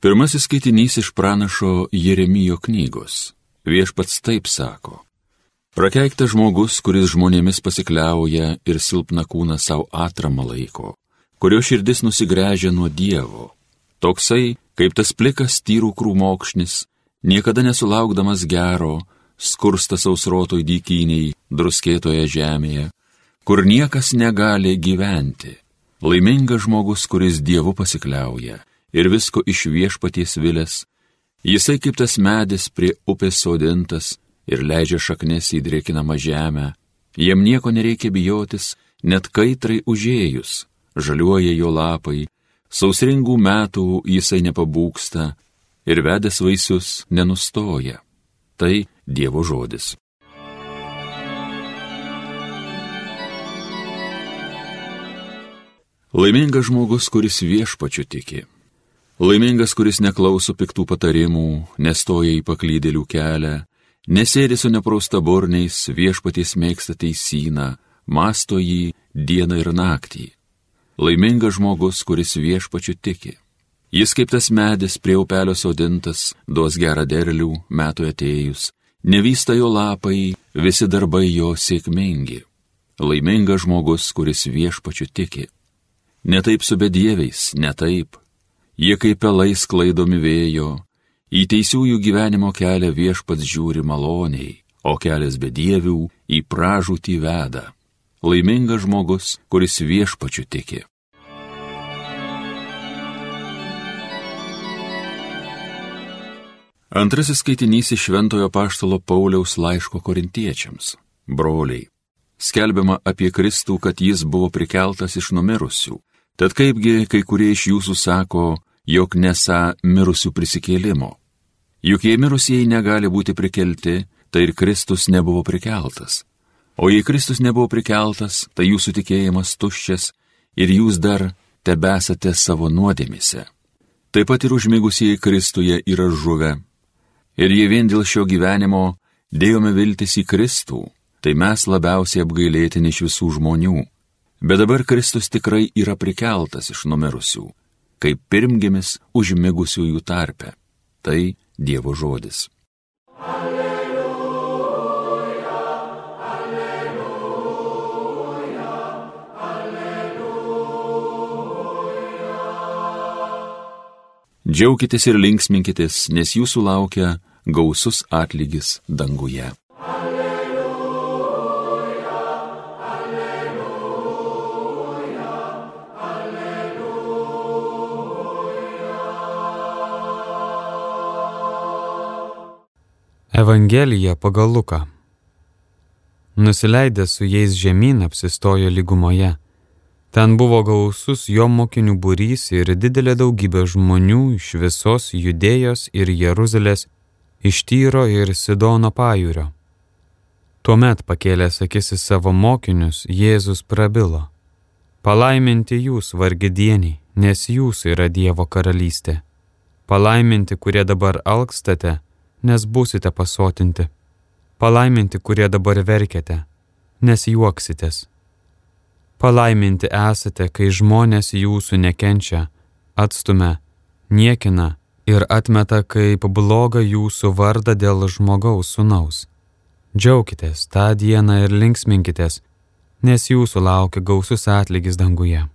Pirmasis skaitinys iš pranašo Jeremijo knygos. Viešpats taip sako. Prakeiktas žmogus, kuris žmonėmis pasikliauja ir silpna kūną savo atramą laiko, kurio širdis nusigręžia nuo Dievo. Toksai, kaip tas plikas tyrų krūmokšnis, niekada nesulaukdamas gero, skursta sausrotoj dykiniai, druskėtoje žemėje, kur niekas negali gyventi. Laimingas žmogus, kuris Dievu pasikliauja ir visko iš viešpaties vilės, jisai kaip tas medis prie upės sodintas ir leidžia šaknis į drėkinamą žemę, jam nieko nereikia bijotis, net kaitrai užėjus, žaliuoja jo lapai, sausringų metų jisai nepabūksta ir vedęs vaisius nenustoja. Tai Dievo žodis. Laimingas žmogus, kuris viešpačiu tiki. Laimingas, kuris neklauso piktų patarimų, nestoja į paklydėlių kelią, nesėdi su nepraustaborniais, viešpaties mėgsta teisyną, masto jį dieną ir naktį. Laimingas žmogus, kuris viešpačiu tiki. Jis kaip tas medis prie upelio sodintas, duos gerą derlių metų atėjus, nevysta jo lapai, visi darbai jo sėkmingi. Laimingas žmogus, kuris viešpačiu tiki. Netaip su bedieviais, netaip. Jie kaip pelai sklaidomi vėjo, į teisiųjų gyvenimo kelią viešpats žiūri maloniai, o kelias bedievių į pražūtį veda. Laimingas žmogus, kuris viešpačiu tiki. Antrasis skaitinys iš Šventojo Paštalo Pauliaus laiško korintiečiams. Broliai. Skelbiama apie Kristų, kad jis buvo prikeltas iš numirusių, Tad kaipgi kai kurie iš jūsų sako, jog nesą mirusių prisikėlimo. Juk jei mirusieji negali būti prikelti, tai ir Kristus nebuvo prikeltas. O jei Kristus nebuvo prikeltas, tai jūsų tikėjimas tuščias ir jūs dar tebesate savo nuodėmise. Taip pat ir užmigusieji Kristuje yra žuvę. Ir jei vien dėl šio gyvenimo dėjome viltis į Kristų, tai mes labiausiai apgailėtini iš visų žmonių Bet dabar Kristus tikrai yra prikeltas iš numirusių, kaip pirmgimis užmigusiųjų tarpe. Tai Dievo žodis. Alleluja, alleluja, alleluja. Džiaukitės ir linksminkitės, nes jūsų laukia gausus atlygis danguje. Evangelija pagal Luką. Nusileidęs su jais žemyn apsistojo lygumoje. Ten buvo gausus jo mokinių būrys ir didelė daugybė žmonių iš visos judėjos ir Jeruzalės, iš Tyro ir Sidono pajūrio. Tuomet pakėlęs akis į savo mokinius, Jėzus prabilo. Palaiminti jūs, vargidieniai, nes jūs yra Dievo karalystė. Palaiminti, kurie dabar alkstate, nes būsite pasotinti. Palaiminti, kurie dabar verkiate, nes juoksitės. Palaiminti esate, kai žmonės jūsų nekenčia, atstumia, niekina ir atmeta kaip blogą jūsų vardą dėl žmogaus sunaus. Džiaukitės tą dieną ir linksminkitės, nes jūsų laukia gausus atlygis danguje.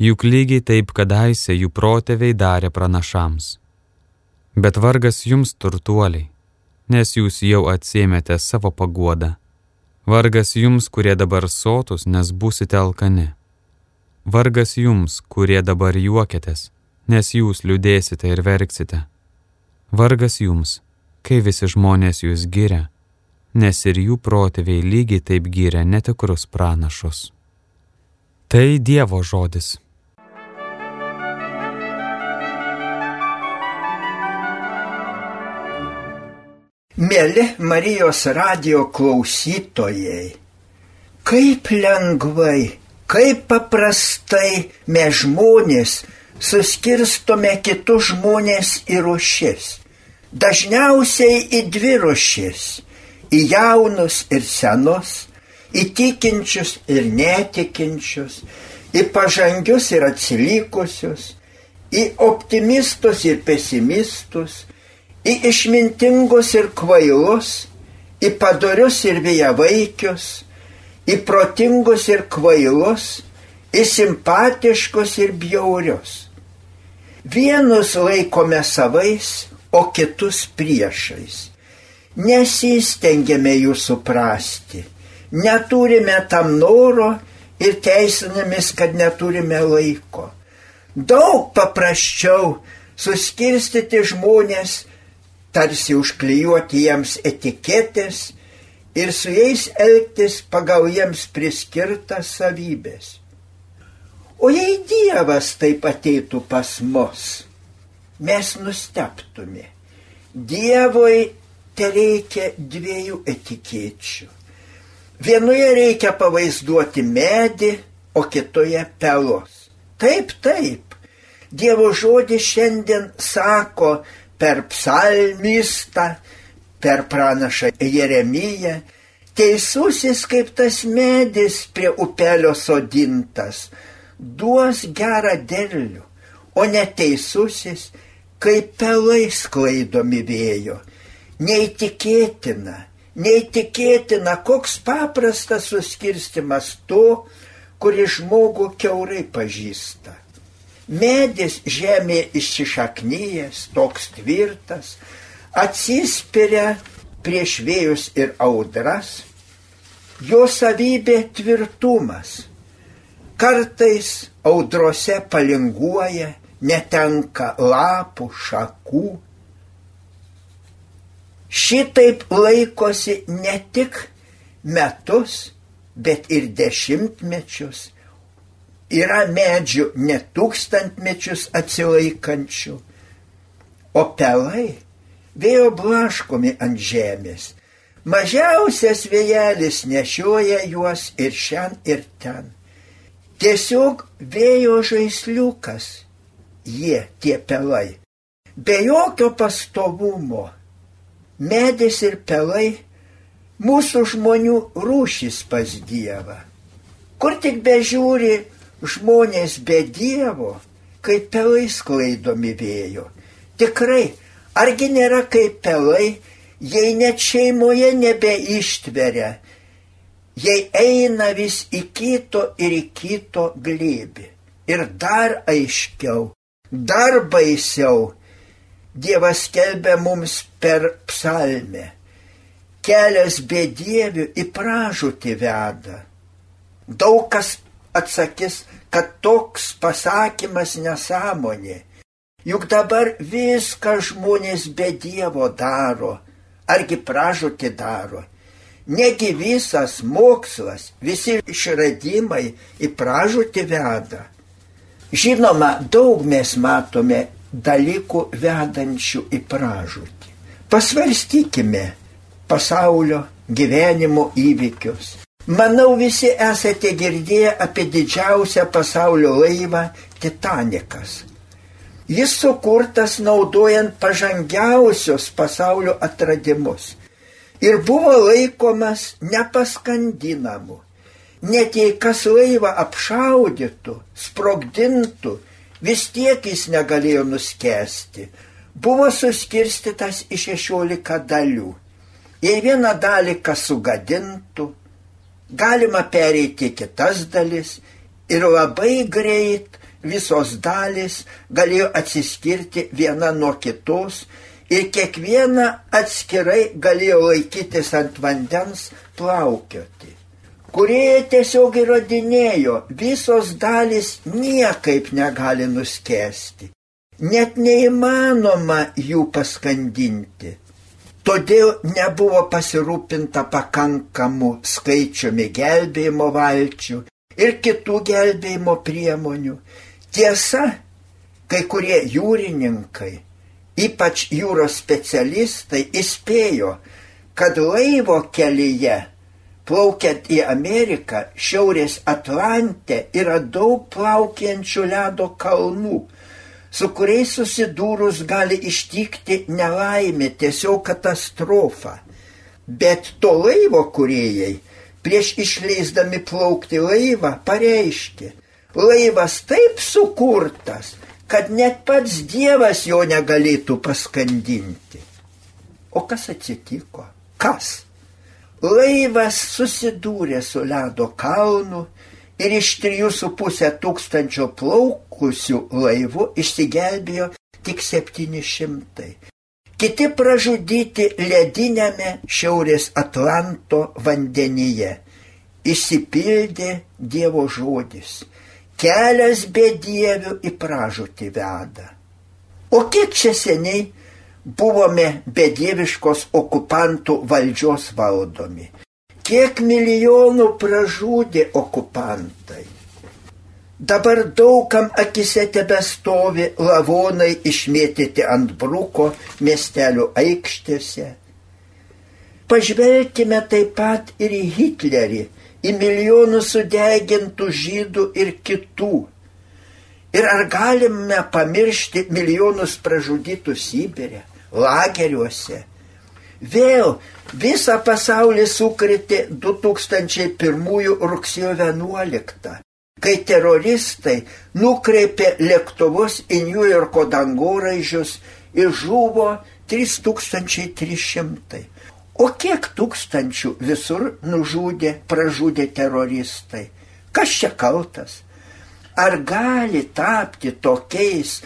Juk lygiai taip kadaise jų protėviai darė pranašams. Bet vargas jums turtuoliai, nes jūs jau atsėmėte savo paguodą. Vargas jums, kurie dabar sotus, nes būsite alkani. Vargas jums, kurie dabar juokėtės, nes jūs liūdėsite ir verksite. Vargas jums, kai visi žmonės jūs giria, nes ir jų protėviai lygiai taip giria netikrus pranašus. Tai Dievo žodis. Mėly Marijos radio klausytojai, kaip lengvai, kaip paprastai mes žmonės suskirstome kitus žmonės į rušis. Dažniausiai į dvi rušis - į jaunus ir senus, į tikinčius ir netikinčius, į pažangius ir atsilikusius, į optimistus ir pesimistus, į išmintingus ir kvailus, į padorius ir vėjavaikius, į protingus ir kvailus, į simpatiškus ir bjaurius. Vienus laikome savais, o kitus priešais. Nesistengiame jų suprasti, neturime tam noro ir teisinamės, kad neturime laiko. Daug paprasčiau suskirstyti žmonės, tarsi užklijuoti jiems etiketės ir su jais elgtis pagal jiems priskirtas savybės. O jei Dievas taip ateitų pas mus, mes nusteptume. Dievui te reikia dviejų etikečių. Vienoje reikia pavaizduoti medį, o kitoje pelos. Taip, taip. Dievo žodis šiandien sako per psalmistą, per pranašą Jeremiją, teisusis kaip tas medis prie upelio sodintas, duos gerą derlių, o neteisusis kaip pelai sklaidomi vėjo. Neįtikėtina, neįtikėtina, koks paprastas suskirstimas to, kuris žmogų keurai pažįsta. Medis žemė išsišaknyjęs, toks tvirtas, atsispiria prieš vėjus ir audras, jo savybė tvirtumas. Kartais audrose palinguoja, netenka lapų, šakų. Šitaip laikosi ne tik metus, bet ir dešimtmečius. Yra medžių ne tūkstantmečius atsilaikančių, o pelai vėjo blaškomi ant žemės. Mažiausias vėjelis nešioja juos ir šiandien, ir ten. Tiesiog vėjo žaisliukas jie, tie pelai. Be jokio pastovumo. Medis ir pelai mūsų žmonių rūšis pas Dievą. Kur tik bežiūri žmonės be Dievo, kaip pelai sklaidomi vėjo. Tikrai Argi nėra kaip pelai, jei net šeimoje nebeištveria, jei eina vis į kito ir į kito glėbi. Ir dar aiškiau, dar baisiau, Dievas kelbė mums per psalmę. Kelias bedievių į pražūtį veda. Daug kas atsakys, kad toks pasakymas nesąmonė Juk dabar viską žmonės be Dievo daro, argi pražūti daro. Negi visas mokslas, visi išradimai į pražūtį veda. Žinoma, daug mes matome dalykų vedančių į pražūtį. Pasvarstykime pasaulio gyvenimo įvykius. Manau, visi esate girdėję apie didžiausią pasaulio laivą Titanikas. Jis sukurtas naudojant pažangiausius pasaulio atradimus ir buvo laikomas nepaskandinamu. Net jei kas laivą apšaudytų, sprogdintų, vis tiek jis negalėjo nuskesti. Buvo suskirstytas į šešiolika dalių. Jei vieną dalį kas sugadintų, galima pereiti kitas dalis ir labai greit visos dalys galėjo atsiskirti viena nuo kitos ir kiekviena atskirai galėjo laikytis ant vandens plaukioti. Kurie tiesiog įrodinėjo, visos dalys niekaip negali nuskesti. Net neįmanoma jų paskandinti. Todėl nebuvo pasirūpinta pakankamų skaičiumi gelbėjimo valčių ir kitų gelbėjimo priemonių. Tiesa, kai kurie jūrininkai, ypač jūros specialistai, įspėjo, kad laivo kelyje, plaukiant į Ameriką, Šiaurės Atlantė yra daug plaukiančių ledo kalnų, su kuriais susidūrus gali ištikti nelaimė, tiesiog katastrofa. Bet to laivo kuriejai prieš išleisdami plaukti laivą pareiškė, laivas taip sukurtas, kad net pats Dievas jo negalėtų paskandinti. O kas atsitiko? Kas? Laivas susidūrė su ledo kalnu ir iš 3,5 tūkstančio plaukusių laivų išsigelbėjo tik 700. Kiti pražudyti ledinėme Šiaurės Atlanto vandenyje. Išsipildė Dievo žodis. Kelias bedievių į pražūtį veda. O kiek čia seniai buvome bedieviškos okupantų valdžios valdomi? Kiek milijonų pražudė okupantai? Dabar daugam akise tebestovi lavonai išmėtyti ant bruko miestelių aikštėse. Pažvelkime taip pat ir į Hitlerį, į milijonų sudegintų žydų ir kitų. Ir ar galime pamiršti milijonus pražudytų Sibirė, lageriuose? Vėl visą pasaulį sukrėtė 2001 rugsėjo 11 kai teroristai nukreipė lėktuvus į New Yorko dangoraižius ir žuvo 3300. O kiek tūkstančių visur nužudė, pražudė teroristai? Kas čia kaltas? Ar gali tapti tokiais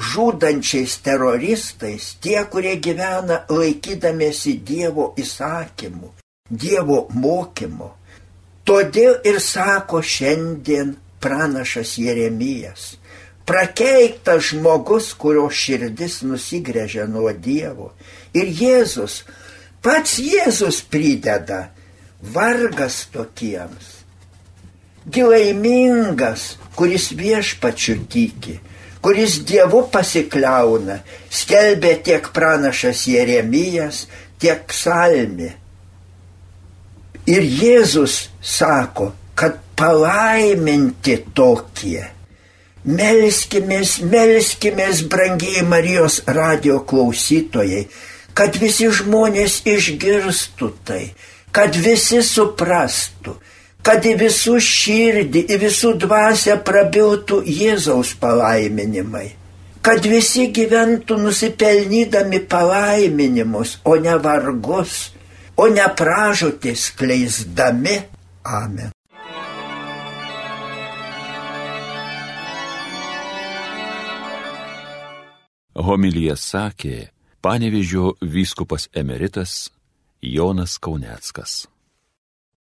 žudančiais teroristais tie, kurie gyvena laikydamėsi Dievo įsakymų, Dievo mokymo? Todėl ir sako šiandien pranašas Jeremijas. Prakeiktas žmogus, kurio širdis nusigrėžia nuo Dievo. Ir Jėzus, pats Jėzus prideda, vargas tokiems. Gilaimingas, kuris viešpačiu tiki, kuris Dievu pasikliauna, skelbė tiek pranašas Jeremijas, tiek psalmi. Ir Jėzus sako, kad palaiminti tokie. Melskimės, melskimės, brangiai Marijos radio klausytojai, kad visi žmonės išgirstų tai, kad visi suprastų, kad į visų širdį, į visų dvasę prabiltų Jėzaus palaiminimai, kad visi gyventų nusipelnydami palaiminimus, o ne vargus o ne pražūtį skleisdami. Amen. Homilyje sakė panevižio vyskupas emeritas Jonas Kauneckas.